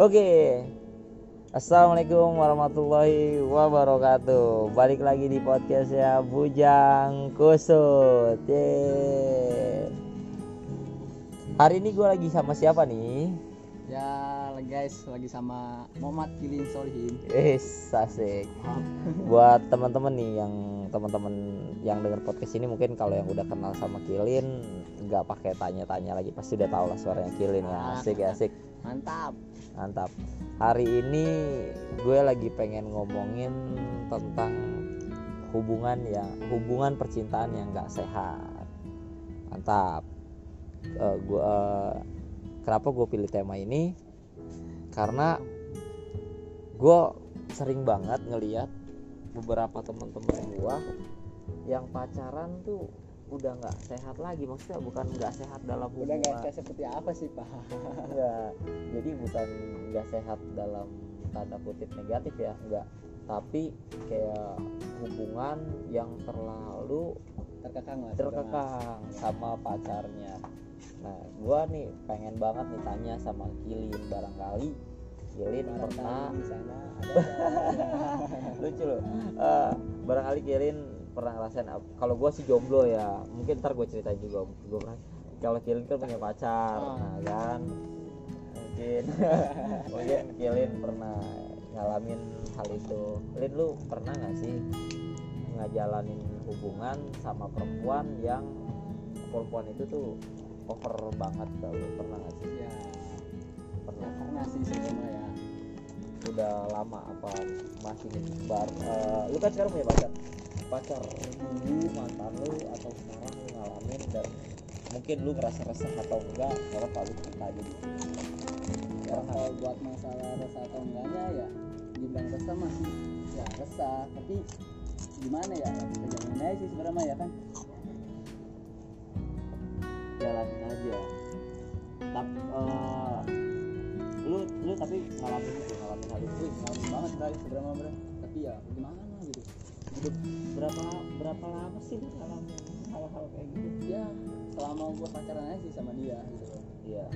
Oke. Assalamualaikum warahmatullahi wabarakatuh. Balik lagi di podcast ya Bujang Kusut. Yeay. Hari ini gue lagi sama siapa nih? Ya guys, lagi sama Muhammad Kilin Solihin. Eh, asik. Buat teman-teman nih yang teman-teman yang dengar podcast ini mungkin kalau yang udah kenal sama Kilin nggak pakai tanya-tanya lagi pasti udah tahu lah suaranya Kilin ya. Asik ya, asik. Mantap. Mantap. Hari ini gue lagi pengen ngomongin tentang hubungan ya, hubungan percintaan yang nggak sehat. Mantap. Eh, gue eh, kenapa gue pilih tema ini? Karena gue sering banget ngeliat beberapa teman-teman gue yang pacaran tuh udah nggak sehat lagi maksudnya bukan nggak sehat dalam Udah hubungan nggak kayak seperti apa sih pak? enggak jadi bukan nggak sehat dalam tanda kutip negatif ya enggak tapi kayak hubungan yang terlalu Terkekang lah. terkekang sama pacarnya nah gua nih pengen banget nih tanya sama Kilin barangkali Kilin pernah di sana ada. lucu loh Eh, barangkali Kilin pernah ngerasain kalau gua sih jomblo ya mungkin ntar gue ceritain juga gue pernah kalau Kilin kan punya pacar Oh. nah kan? Mungkin. Mungkin Kilin pernah ngalamin hal itu. Lin lu pernah nggak sih ngajalanin hubungan sama perempuan yang perempuan itu tuh over banget lu pernah nggak sih? Ya, pernah. Pernah sih sebenarnya ya. udah lama apa masih nyebar Eh, lu kan sekarang punya pacar pacar dulu mantan lu atau sekarang lu ngalamin dan mungkin lu ngerasa resah atau enggak kalau cerita aja sini Ya, kalau buat masalah resah atau enggaknya ya dibilang resah masih ya resah. Tapi gimana ya kita jalanin aja sih sebenarnya ya kan? Jalanin aja. Tapi lu lu tapi ngalamin itu ngalamin hal itu ngalamin banget guys sebenarnya tapi ya gimana gitu berapa berapa lama sih lu ngalamin hal-hal kayak gitu? Ya selama gua pacaran aja sih sama dia gitu iya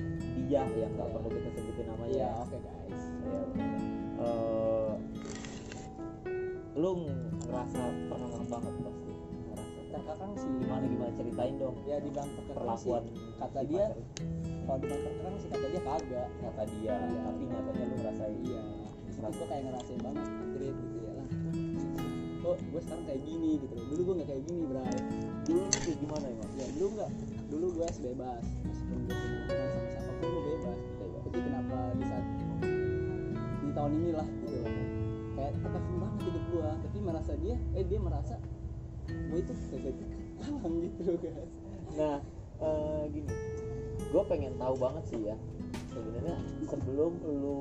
dia yang nggak perlu kita sebutin namanya. Ya ya oke guys. Eh, lu ngerasa pernah banget pasti ngerasa. Terkadang sih. Gimana gimana? Ceritain dong ya dibilang terkekang perlakuan sih. kata si dia kalau dibilang terkekang sih kata dia kagak. Kata dia Iya. tapi nyatanya lu ngerasain. Iya. Terus gue kayak ngerasain banget anjrit gitu ya kok gue sekarang kayak gini gitu loh. Dulu gue nggak kayak gini bray. Dulu lu kayak gimana emang ya dulu nggak. Dulu gue bebas. Meskipun gue punya hubungan sama siapa pun gue bebas. Tapi kenapa di saat di tahun inilah gitu loh. Kayak terkekang banget hidup gue tapi merasa dia eh dia merasa gue itu kayak kalang gitu loh guys. Nah eh, gini. Gue pengen tahu banget sih ya sebenarnya sebelum lu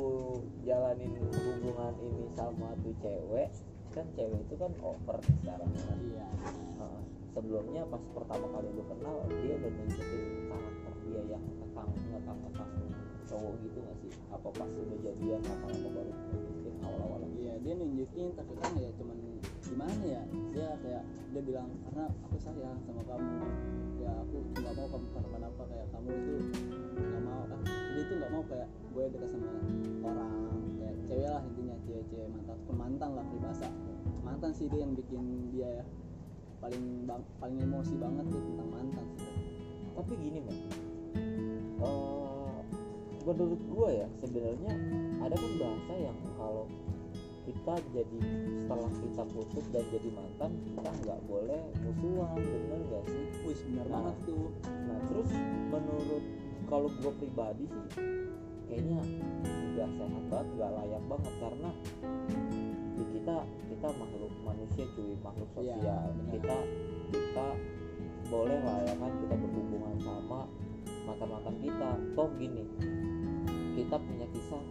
jalanin hubungan ini sama tuh cewek kan cewek itu kan over sekarang. Kan iya. Heeh. sebelumnya pas pertama kali lu kenal dia udah nunjukin karakter dia yang ngekang ngekang ngekang. Cowok gitu gak sih? Apa pas udah jadian lama-lama baru nunjukin awal-awal? Iya dia nunjukin tapi kan ya cuman gimana ya? Dia kayak dia bilang karena aku sayang sama kamu. Ya aku nggak mau kamu kenapa-napa kayak kamu itu nggak mau kan itu nggak mau kayak gue dekat sama orang kayak cewek lah intinya cewek-cewek mantan ataupun mantan lah peribahasa. Mantan sih dia yang bikin dia ya paling bang, paling emosi banget tuh tentang mantan sih. Tapi gini men eh menurut gue ya sebenarnya ada kan bahasa yang kalau kita jadi setelah kita putus dan jadi mantan kita nggak boleh musuhan bener gak sih? Wih benar Nah. banget tuh. nah terus menurut kalau gue pribadi sih kayaknya nggak sehat banget nggak layak banget. Karena ya kita kita makhluk manusia cuy makhluk Iya, sosial. benar. kita kita boleh lah ya kan kita berhubungan sama mantan mantan kita. Toh gini kita punya kisah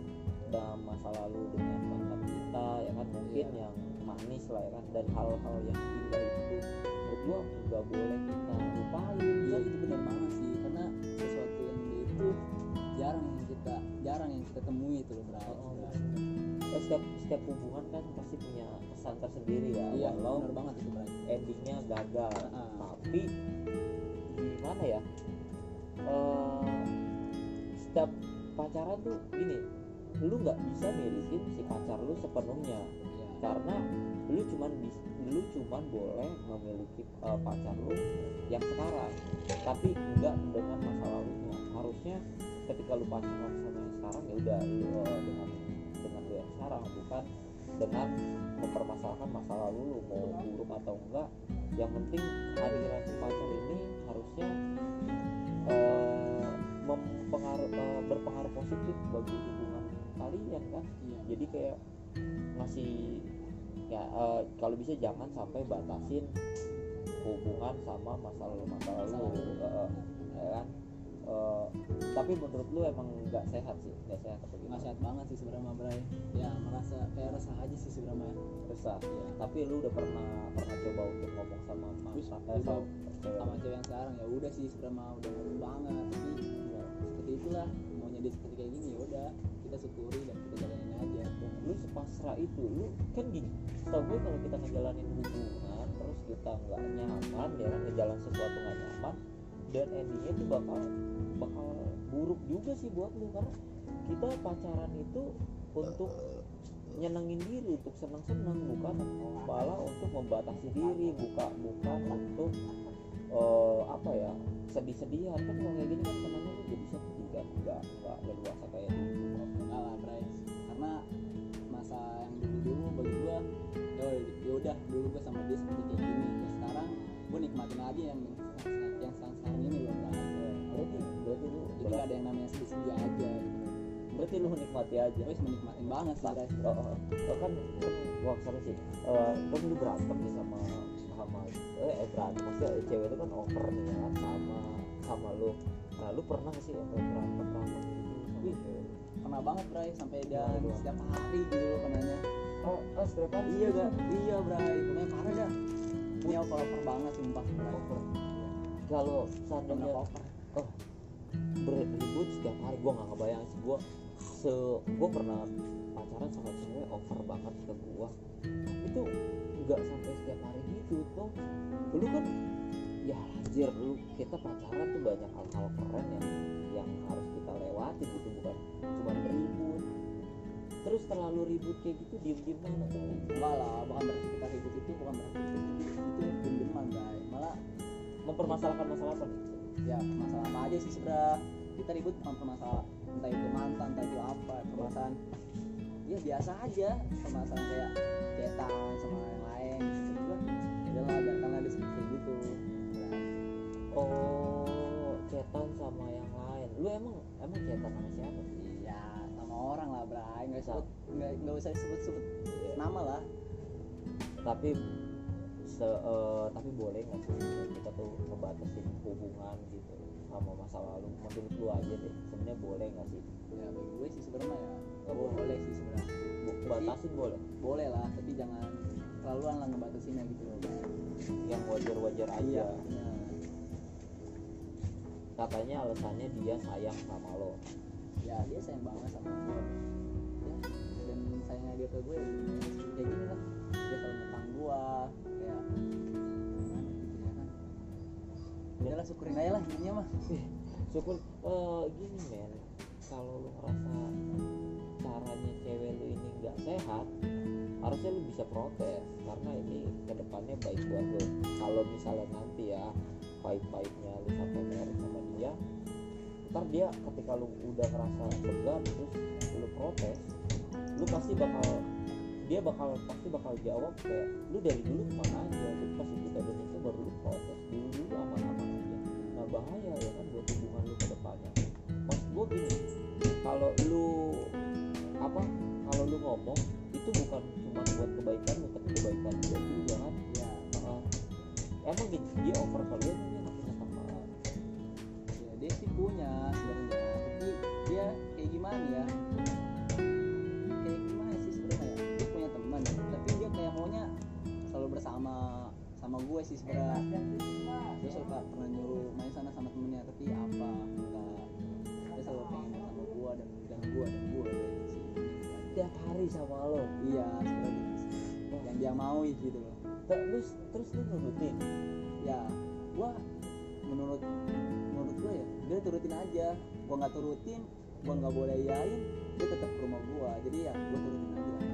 dalam masa lalu dengan mantan kita ya kan? Mungkin Iya. yang manis lah ya kan? Dan hal-hal yang indah itu menurut gua nggak boleh kita lupain. Kan itu benar banget kita jarang yang kita temui itu loh bro. Oh, Ya, setiap setiap hubungan kan pasti punya kesan tersendiri ya. Iya walau benar banget itu bro. endingnya gagal. Ah. tapi gimana ya? Eh, setiap pacaran tuh gini lu nggak bisa milikin si pacar lu sepenuhnya. Ya karena lu cuman bis, lu cuman boleh memiliki uh, pacar lu yang sekarang. Tapi enggak dengan masa lalunya harusnya ketika lu pacaran sama yang sekarang ya udah lu uh, dengan dengan lu yang sekarang bukan dengan mempermasalahkan masa lalu lu mau buruk atau enggak. Yang penting kehadiran si pacar ini harusnya uh, mempengaruh uh, berpengaruh positif bagi hubungan kalian kan? Iya. Jadi kayak ngasih ya eh, kalau bisa jangan sampai batasin hubungan sama masa lalu masa lalu. eh, ya kan Eh, tapi menurut lu emang nggak sehat sih? Nggak sehat apa nggak gimana sehat banget sih sebenarnya Bray. Ya merasa kayak resah aja sih sebenarnya. Resah Iya. tapi lu udah pernah pernah coba untuk ngomong sama masa eh, sama cewek? Sama cewek yang sekarang ya udah sih sebenarnya udah ngomong banget tapi ya, seperti itulah maunya dia seperti kayak gini ya udah. Kita syukuri dan kita jalanin aja. Lu sepasrah itu. Lu kan gini setahu gue kalau kita ngejalanin hubungan terus kita nggak nyaman ya kan ngejalan sesuatu nggak nyaman dan endingnya tuh bakal bakal buruk juga sih buat lu karena kita pacaran itu untuk nyenengin diri untuk seneng-seneng bukan malah untuk membatasi diri buka bukan untuk eh, apa ya sedih-sedihan. Kan kalau kayak gini kan senangnya lu jadi sedih kan nggak nggak leluasa kayak dulu enggak lah karena masa yang dulu dulu bagi gua ya ya udah dulu gua sama dia seperti kayak gini ya sekarang gua nikmatin aja yang yang sekarang ini loh Bray berarti berarti lu jadi nggak ada yang namanya sedih-sedih aja. Berarti lu nikmati aja. Gue menikmatin banget sih Bray oh, oh, oh, kan kan wah seru sih. Eh, kan lu berantem nih sama sama eh, eh berantem. Maksudnya eh, cewek itu kan over nih ya sama sama lu. Nah lu pernah gak sih sampai berantem gitu sama Wih. pernah banget Bray. Sampai dia setiap hari gitu loh penanya oh, oh setiap hari? Iya gak iya Bray. Pokoknya parah dah. Ini over over banget sumpah Bray. Over kalau seandainya over beribut setiap hari gua nggak ngebayang sih. Gua se gua pernah pacaran sama cewek over banget ke gua. Itu nggak sampai setiap hari gitu tuh lu kan ya anjir lu kita pacaran tuh banyak hal-hal keren yang yang harus kita lewati gitu bukan cuma ribut. Terus terlalu ribut kayak gitu diem diem mana tuh enggak lah bukan berarti kita ribut itu bukan berarti itu itu dendam Bray malah mempermasalahkan masalah apa ya masalah apa aja sih sebenarnya kita ribut permasalahan. Entah itu mantan entah itu apa permasalahan. Ya biasa aja. Permasalahan kayak cetan sama yang lain. Gitu kan udahlah biarkanlah dia seperti gitu. Ya, oh cetan sama yang lain. Lu emang emang cetan sama siapa? Sih ya sama orang lah Bray. Nggak sebut nggak nggak usah disebut sebut nama lah. Tapi se eh, tapi boleh nggak sih kita tuh ngebatasin hubungan gitu sama masa lalu? Menurut lu aja deh sebenarnya boleh nggak sih? Ya bagi gue sih sebenarnya ya Nggak boleh. boleh sih sebenarnya. Batasin boleh? boleh lah tapi jangan terlaluan lah ngebatasinnya gitu loh. Yang wajar-wajar aja. Iya benar. katanya alasannya dia sayang sama lo. Ya dia sayang banget sama gue ya, dan sayangnya dia ke gue ya kayak gini syukurin aja lah intinya mah. Syukur eh, gini men. Kalau lu ngerasa caranya cewek lu ini nggak sehat harusnya lu bisa protes. Karena ini ke depannya baik buat lu. Kalau misalnya nanti ya baik-baiknya lu sampai married sama dia ntar dia ketika lu udah ngerasa segan terus lu protes lu pasti bakal dia bakal pasti bakal jawab kayak lu dari dulu ke mana aja? Lu pasti kita nikah baru lu protes nah bahaya ya kan buat hubungan lu ke depannya. Maksud gue gini kalau lu apa kalau lu ngomong itu bukan cuma buat kebaikan lu tapi kebaikan dia juga kan. Ya Heeh. emang gini dia over kali ya dia punya teman ya dia sih punya sebenarnya tapi dia kayak gimana ya sama gue sih sebenarnya. Dia suka pernah nyuruh main sana sama temennya tapi apa? Enggak dia selalu pengen main sama gue dan dan gue dan gue tiap hari sama lo? Iya sebenarnya. Gitu yang dia mau gitu loh. Terus terus lu nurutin? Ya gua menurut menurut gue ya dia turutin aja. Gua nggak turutin gua nggak boleh iyain dia tetap ke rumah gua. Jadi ya gua turutin aja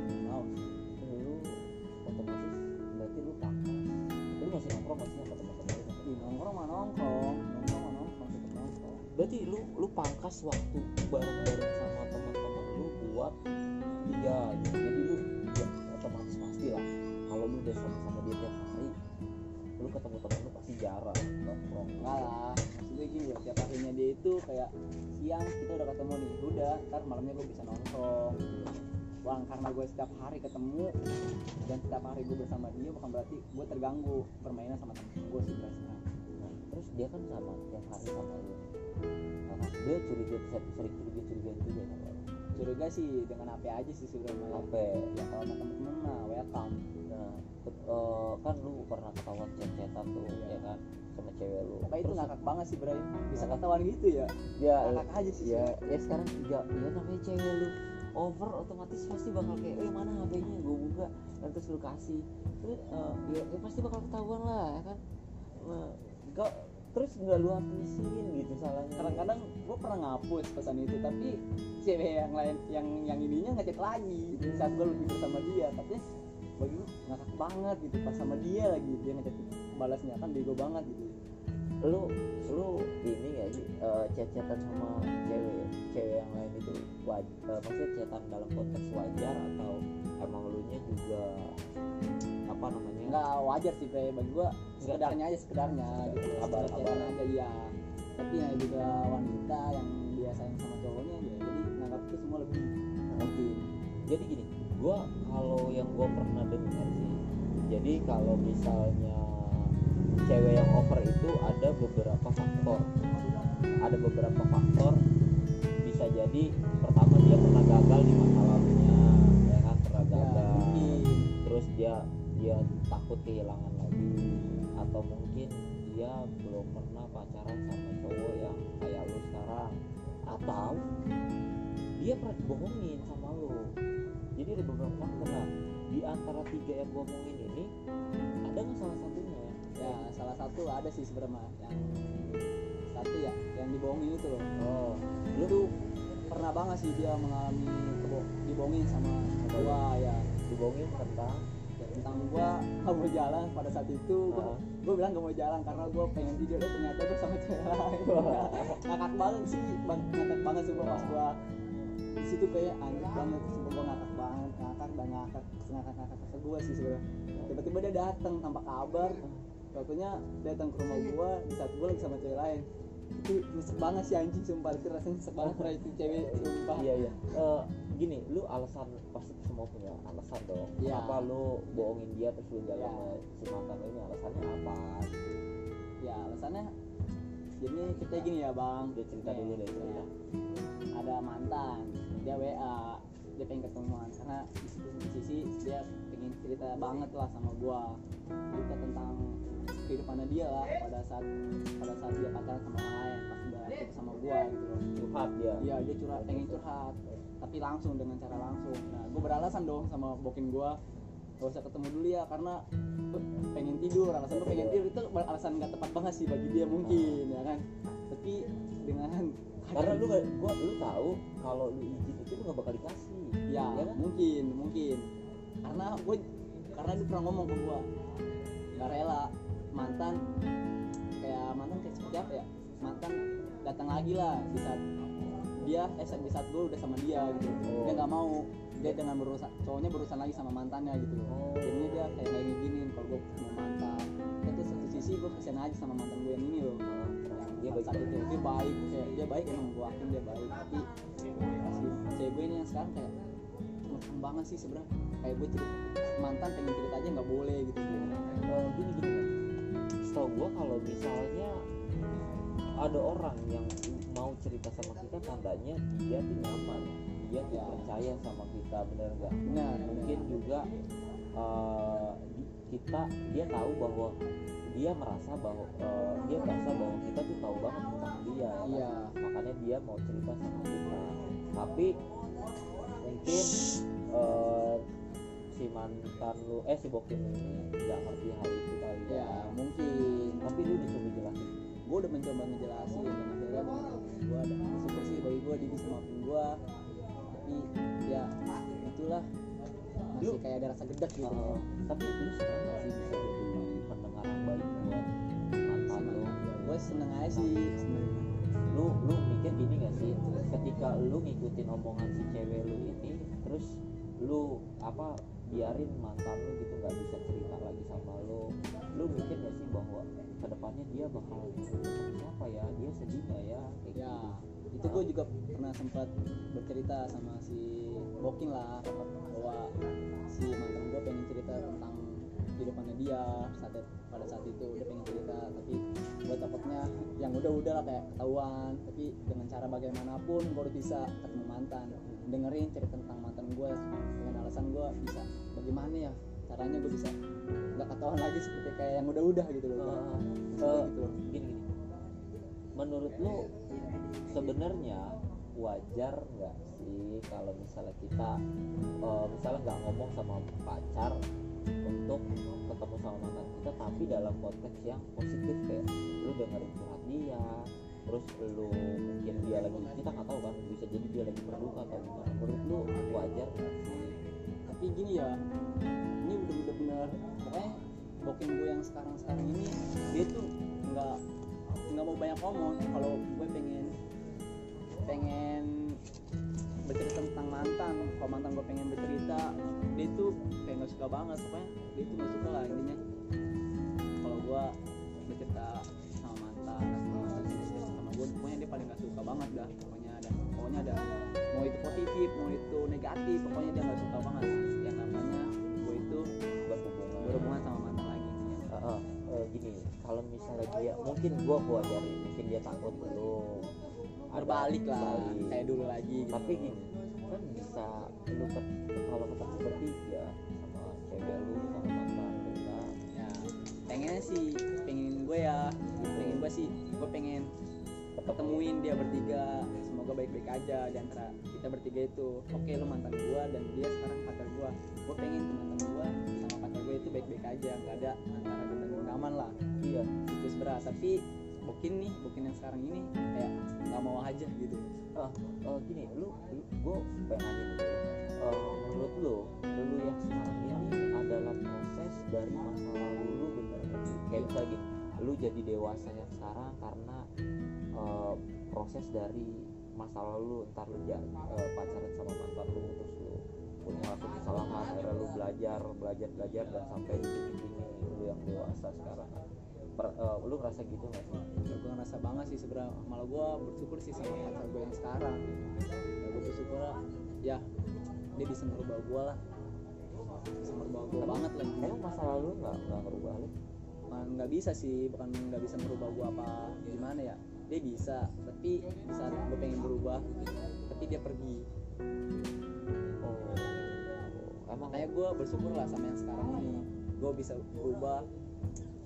masih nongkrong masih sama teman-teman Ih, nongkrong mah nongkrong nongkrong mah nongkrong tetap nongkrong. Berarti lu lu pangkas waktu bareng-bareng sama teman-teman lu buat dia gitu. jadi lu ya otomatis pasti lah. Kalau lu udah sama-sama dia tiap hari lu ketemu teman lu pasti jarang nongkrong. Enggak lah maksudnya gini ya tiap harinya dia itu kayak siang kita udah ketemu nih udah ntar malamnya gue bisa nongkrong Bang, karena gue setiap hari ketemu dan setiap hari gue bersama dia bukan berarti gue terganggu permainan sama temen gue sih Nah, terus dia kan sama tiap hari sama lu. Nah, dia curiga sering curiga curiga juga sama lu curiga sih dengan HP aja sih sebenarnya. HP ya kalau sama temen-temen mah welcome. Nah eh, kan lu pernah ketahuan chat-chatan tuh ya kan? Sama cewek lu. Tapi itu ngakak banget sih Bray bisa ketahuan gitu ya? Ya ngakak aja sih ya ya sekarang ya, ya namanya cewek lu over otomatis pasti bakal kayak eh mana HP-nya? Gue buka dan terus lu kasih. Terus eh, ya, ya pasti bakal ketahuan lah ya kan? Nah, kok terus nggak lu hapusin gitu salahnya. Kadang-kadang gue pernah ngapus pesan itu tapi cewek yang lain yang yang ininya ngechat lagi saat gue lebih bersama dia. Tapi bagi gue ngakak banget gitu pas sama dia lagi dia ngechat balasnya kan bego banget gitu lu lu ini gak sih eh, chat-chatan sama cewek cewek yang lain itu waj eh, maksudnya chatan dalam konteks wajar atau emang lu nya juga apa namanya nggak wajar sih Bray bagi gue sekedarnya aja sekedarnya gitu. Kabar-kabar. Chatan aja iya. Tapi yang juga wanita yang dia sayang sama cowoknya ya jadi nganggap itu semua lebih mungkin jadi gini gua kalau yang gua pernah dengar sih jadi kalau misalnya cewek yang over itu ada beberapa faktor. Ada beberapa faktor bisa jadi pertama dia pernah gagal di masa lalunya ya kan pernah ya gagal. Mungkin terus dia dia takut kehilangan lagi atau mungkin dia belum pernah pacaran sama cowok yang kayak lu sekarang. Atau dia pernah dibohongin sama lu. Jadi ada beberapa faktor. Nah di antara tiga yang omongin ini ada nggak salah satunya ya salah satu ada sih sebenarnya yang satu ya yang dibohongin itu loh oh lu tuh pernah banget sih dia mengalami kebo dibohongin sama gua ya, dibohongin tentang ya tentang gua nggak mau jalan pada saat itu gua, Ah. gua bilang gak mau jalan karena gua pengen tidur eh ternyata gua sama cewek lain ngakak banget sih bang ngakak banget sih pas gua di situ kayak aneh banget sumpah gua ngakak banget ngakak dan ngakak ngakak ngakak ke gua sih sebenarnya tiba-tiba dia datang tanpa kabar waktunya datang ke rumah gua di saat gua lagi sama cewek lain. Itu nyesek banget sih anjing sumpah. Itu rasanya nyesek banget pernah itu cewek sumpah. Iya iya. Eh, gini lu alasan pasti semua punya alasan dong. Iya. kenapa lu bohongin dia terus lu jalan Iya. sama si mantan ini? Alasannya apa? Ya alasannya jadi kita gini ya bang. Dia cerita dulu deh, cerita. ya. ada mantan dia WA dia pengen ketemuan. Karena di sisi dia cerita banget lah sama gua. Cerita tentang kehidupannya dia lah pada saat pada saat dia pacaran sama orang lain pas udah sama gua gitu loh. Curhat dia. Iya dia curhat pengen curhat tapi langsung dengan cara langsung. Nah gue beralasan dong sama bokin gua. Gak usah ketemu dulu ya karena gua pengen tidur alasan gue pengen tidur. Itu alasan nggak tepat banget sih bagi dia mungkin ya kan? Tapi dengan karena lu gak, gua lu tahu kalau lu izin itu lu gak bakal dikasih. Ya, ya kan? mungkin mungkin karena gue karena dia pernah ngomong ke gua nggak rela mantan kayak mantan kayak seperti apa ya? Mantan datang lagi lah di saat dia eh saat- di saat gue udah sama dia gitu. Oh. dia nggak mau dia dengan berurusan cowoknya berurusan lagi sama mantannya gitu Oh. jadinya dia kayak kayak gini kalau gue sama mantan. Tapi satu sisi gue kesian aja sama mantan gue yang ini loh. Dia yang baik itu dia baik kayak dia baik emang gue akuin dia baik. Tapi kasih cewek gue ini yang sekarang kayak banget sih sebenarnya kayak gue cerita mantan pengen cerita aja nggak boleh gitu Eh, gini gini kan setahu gua kalau misalnya ada orang yang mau cerita sama kita tandanya dia tuh nyaman dia tuh Ya. percaya sama kita bener nggak benar mungkin juga di- kita dia tahu bahwa dia merasa bahwa eh, dia merasa bahwa kita tuh tahu banget tentang dia ya kan? Iya. makanya dia mau cerita sama kita tapi mungkin eh, si mantan lu eh si bokin ini nggak ngerti hal itu kali ya, ya mungkin. Tapi lu dicoba jelasin. Gue udah mencoba ngejelasin dan akhirnya gue ada syukur sih bagi gue dia bisa maafin gue tapi ya itulah. Masih Lu- kayak ada rasa gedek gitu. Uh, tapi lu senang gak sih? Bisa jadi pendengar yang baik buat mantan lu. Gue seneng aja sih. Seneng. Lu lu mikir gini gak sih? Ketika lu ngikutin omongan si cewek lu ini terus lu apa biarin mantan lu gitu nggak bisa cerita lagi sama lu. Lu mikir gak sih bahwa ke depannya dia bakal apa ya? Dia sedih gak ya? Kayak ya gitu. itu gue juga pernah sempat bercerita sama si Bokin lah bahwa si mantan gue pengen cerita tentang kehidupannya dia saat pada saat itu dia pengen cerita. Tapi gue takutnya yang udah-udah lah kayak ketahuan. Tapi dengan cara bagaimanapun gue harus bisa ketemu mantan dengerin cerita tentang mantan gue dengan alasan gue bisa bagaimana ya caranya gue bisa nggak ketahuan lagi seperti kayak yang udah-udah gitu loh Uh, uh, gitu loh. gini gini. Menurut lu sebenarnya wajar nggak sih kalau misalnya kita eh, misalnya nggak ngomong sama pacar untuk ketemu sama mantan kita tapi dalam konteks yang positif kayak lu dengerin curhat dia terus lu mungkin dia lagi kita nggak tahu kan bisa jadi dia lagi berduka atau gimana menurut lu wajar nggak sih? Tapi gini ya ini udah udah bener pokoknya booking gue yang sekarang sekarang ini dia tuh nggak nggak mau banyak ngomong. Kalau gue pengen pengen bercerita tentang mantan kalau mantan gue pengen bercerita dia tuh kayak nggak suka banget pokoknya dia tuh nggak suka lah intinya. Kalau gue bercerita sama mantan paling nggak suka banget dah pokoknya ada pokoknya ada mau itu positif mau itu negatif pokoknya dia nggak suka banget yang namanya gue itu berhubungan berhubungan sama mantan lagi Heeh, eh, gini kalau misalnya dia mungkin gua gua wajarin mungkin dia takut ada berbalik lah balik. kayak dulu lagi gitu. tapi gini kan bisa lu kalau ketemu bertiga sama cewek lu sama mantan lu kan ya pengennya sih pengen gue ya pengen gue sih gue pengen ketemuin dia bertiga. Semoga baik-baik aja di antara kita bertiga itu. Oke lu mantan gue dan dia sekarang pacar gue gue pengen mantan gue sama pacar gue itu baik-baik aja. Nggak ada antara dendam dendaman lah. Iya. Itu seberat tapi Bokin nih Bokin yang sekarang ini kayak nggak mau aja gitu. Ah eh, gini lu, lu gua pengen nanya nih Eh, menurut lu lu yang sekarang ini adalah proses dari masa lalu lu bener kayak misalnya gini lu jadi dewasa yang sekarang karena eh, proses dari masa lalu lu ntar lu ja- eh, pacaran sama mantan lu terus lu punya ngelakuin kesalahan akhirnya lu belajar belajar belajar dan sampai di titik ini lu yang dewasa sekarang. Per- eh, lu ngerasa gitu nggak sih? Ya gue ngerasa banget sih sebenarnya malah gue bersyukur sih sama pacar gue yang sekarang. Ya gue bersyukur lah ya dia bisa merubah gue lah. Bisa merubah gue banget lah. emang masa lalu lu nggak nggak ngerubah lu Bukan nggak bisa sih bukan nggak bisa merubah gue apa gimana ya. Dia bisa tapi di saat gue pengen berubah tapi dia pergi. Oh emang makanya gue bersyukur lah sama yang sekarang ini. Gue bisa berubah.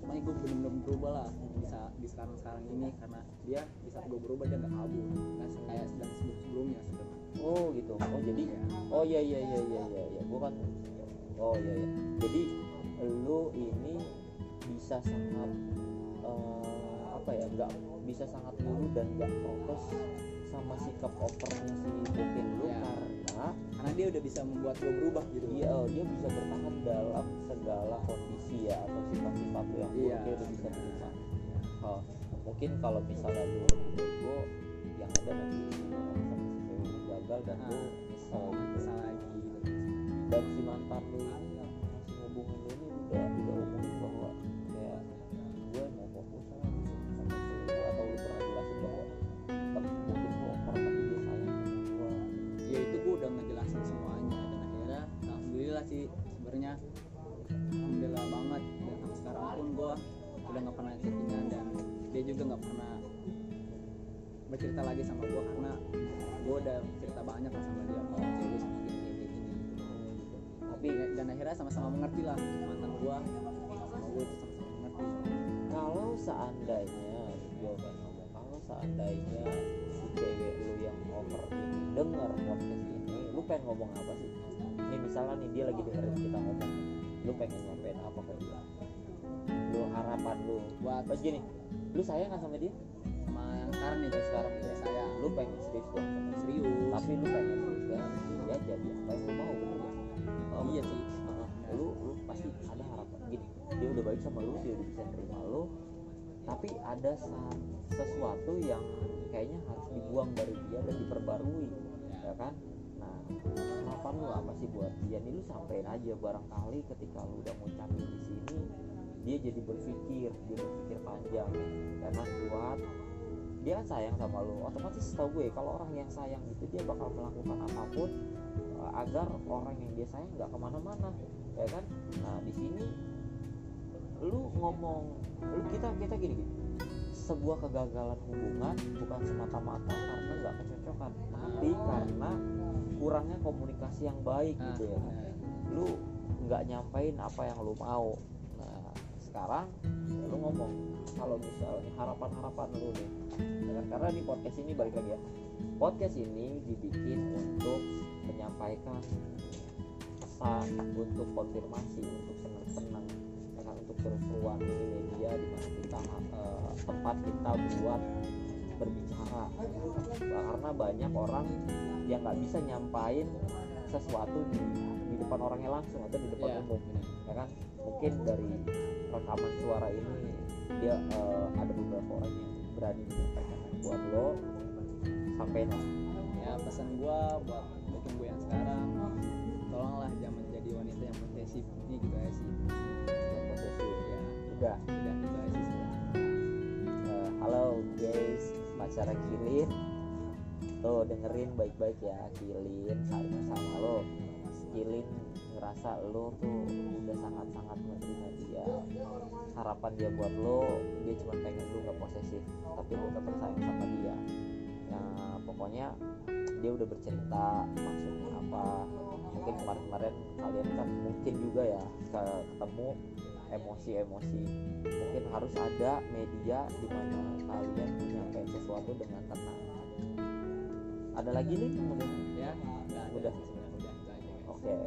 Makanya gue bener-bener berubah lah bisa di sekarang sekarang ini karena dia di saat gue berubah dia nggak kabur. Nggak se- kayak sedang sebelum sebelumnya sebenarnya oh gitu. Oh jadi oh iya iya iya iya iya ya. gua kan oh iya iya. Jadi lu ini bisa sangat eh, apa ya nggak bisa sangat nurut dan nggak protes sama sikap opernya si Bokin lu Ya. karena karena dia udah bisa membuat gue berubah gitu dia oh, dia bisa bertahan dalam segala kondisi ya atau sifat-sifat lu yang buruk Iya. dia udah bisa terima oh, mungkin kalau misalnya lu bego yang ada nanti sama si cewek lu gagal dan lu Ah. nyesel gitu lagi dan si mantan lu ini yang masih ngubungin lu ini udah udah nggak pernah chattingan dan dia juga nggak pernah bercerita lagi sama gue karena gue udah cerita banyak lah sama dia kalau cewek sama gini gini gini. Gitu. tapi dan akhirnya sama-sama mengerti lah mantan gue sama gue itu sama-sama mengerti. Kalau seandainya gue pengen ngomong kalau seandainya si cewek lu yang over ini denger podcast ini lu pengen ngomong apa sih? Ini misalnya nih dia lagi dengerin kita ngomong lu pengen nyampein apa ke dia harapan lu. Buat pas gini? Lu sayang kan sama dia? Sama yang sekarang nih Yang sekarang ya ya sayang. Lu pengen serius sama serius. Tapi lu pengen juga dia jadi apa yang lu mau bener? Um, iya sih uh, lu lu pasti ada harapan. Gini dia udah baik sama lu dia udah bisa terima lu. Tapi ada sesuatu yang kayaknya harus dibuang dari dia dan diperbarui ya kan? Nah harapan lu apa sih buat dia? Nih lu sampein aja barangkali ketika lu udah ngucapin di sini dia jadi berpikir dia berpikir panjang. Kan buat dia kan sayang sama lu otomatis tau gue kalau orang yang sayang itu dia bakal melakukan apa pun uh, agar orang yang dia sayang nggak ke mana-mana ya kan? Nah di sini lu ngomong lu kita kita gini gini. Sebuah kegagalan hubungan bukan semata-mata karena nggak kecocokan tapi karena kurangnya komunikasi yang baik Nah, gitu ya. benar. lu nggak nyampein apa yang lu mau sekarang lu ngomong kalau misalnya harapan-harapan lu nih Ya kan? karena di podcast ini balik lagi ya podcast ini dibikin untuk menyampaikan pesan untuk konfirmasi untuk senang-senang ya kan? untuk seru-seruan ini media di mana kita eh, tempat kita buat berbicara karena banyak orang yang nggak bisa nyampain sesuatu di, di depan orangnya langsung atau di depan Iya, umum ya kan? Mungkin dari rekaman suara ini dia eh, ada beberapa orang yang berani menyampaikan buat lo sampai lah ya pesan gua buat buat gue yang sekarang. Tolonglah jangan menjadi wanita yang posesif. Ini gitu aja sih. Yang posesif. Ya udah. Udah gitu aja sih. Eh, halo guys pacara Kilin. Tuh dengerin baik-baik ya Kilin sayang sama lo Kilin ngerasa lo tuh udah sangat-sangat menerima dia. Harapan dia buat lo dia cuma pengen lu nggak posesif tapi lo tetap sayang sama dia. Ya pokoknya dia udah bercerita maksudnya apa. Mungkin kemarin-kemarin kalian kan mungkin juga ya ke- ketemu emosi-emosi. Mungkin harus ada media di mana kalian tuh nyampein sesuatu dengan tenang. Ada lagi nih? Kemudian ya udah Oke.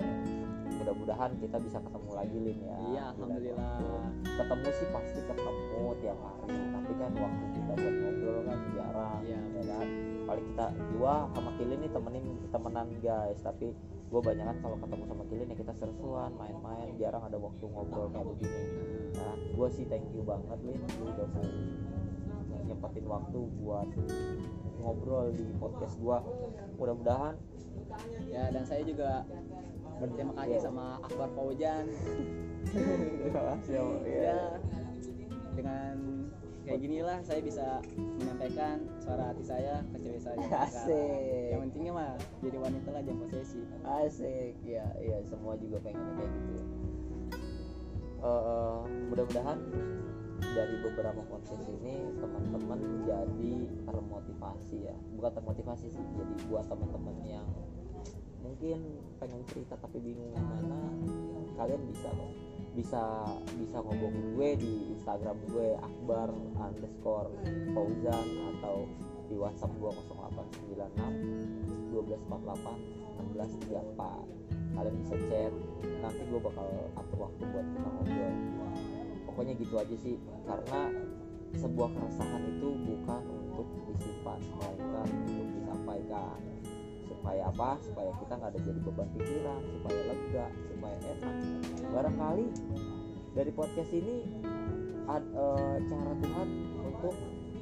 Mudah-mudahan kita bisa ketemu lagi Lin ya. Iya alhamdulillah. ketemu sih pasti ketemu tiap hari. Tapi kan waktu kita buat ngobrol kan jarang Iya, ya kan? Paling kita gua sama Kilin nih temenin temenan guys. Tapi gua banyak kan kalau ketemu sama Kilin ya kita seru-seruan main-main jarang ada waktu ngobrol kayak begini. Nah gua sih thank you banget Lin lu udah mau nyempetin waktu buat ngobrol di podcast gua. Mudah-mudahan. Ya dan saya juga berterima kasih sama Akbar Fauzan ya dengan kayak gini lah saya bisa menyampaikan suara hati saya ke cewek saya. Asik. yang pentingnya mah jadi wanita lah jangan posesif. Asik. Ya ya semua juga pengen kayak gitu. Eh, mudah-mudahan dari beberapa podcast ini teman-teman jadi termotivasi ya. Bukan termotivasi sih jadi buat teman-teman yang mungkin pengen cerita tapi bingung gimana kalian bisa kok bisa bisa ngobongin gue di Instagram gue akbar underscore fauzan atau di WhatsApp gue 0896 1248 1634 kalian bisa chat nanti gue bakal atur waktu buat kita ngobrol pokoknya gitu aja sih. Karena sebuah keresahan itu bukan untuk disimpan melainkan untuk disampaikan. Supaya apa? Supaya kita nggak ada jadi beban pikiran supaya lega supaya enak. Barangkali dari podcast ini ad- eh, cara Tuhan untuk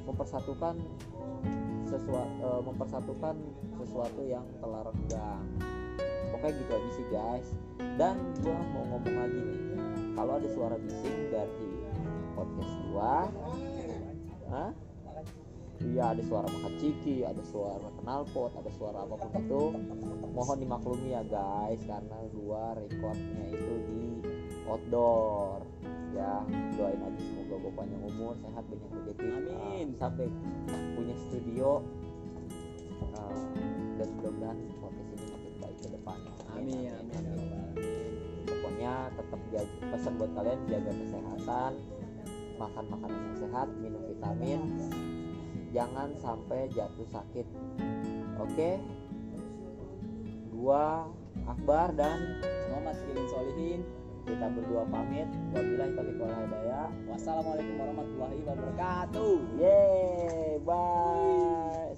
mempersatukan sesuatu mempersatukan sesuatu yang telah renggang. Pokoknya gitu aja sih guys. Dan gua mau ngomong lagi nih kalau ada suara bising dari podcast gua. Hah? Iya ada suara makan ciki, ada suara knalpot, ada suara apa pun itu. Mohon dimaklumi ya guys Karena gua recordnya itu di outdoor. Ya doain aja semoga gua panjang umur, sehat, banyak rezeki. Amin. uh, Sampai punya studio. Uh, Dan mudah-mudahan podcast ini makin baik ke depannya. Amin amin ya rabbal alamin. Pokoknya tetap jaga pesan buat kalian jaga kesehatan makan makanan yang sehat minum vitamin. Jangan sampai jatuh sakit. Oke? Gua Akbar dan Muhammad Kilin Solihin. Kita berdua pamit. Wabillahi taufiq wal hidayah. Wassalamualaikum warahmatullahi wabarakatuh. Yeay bye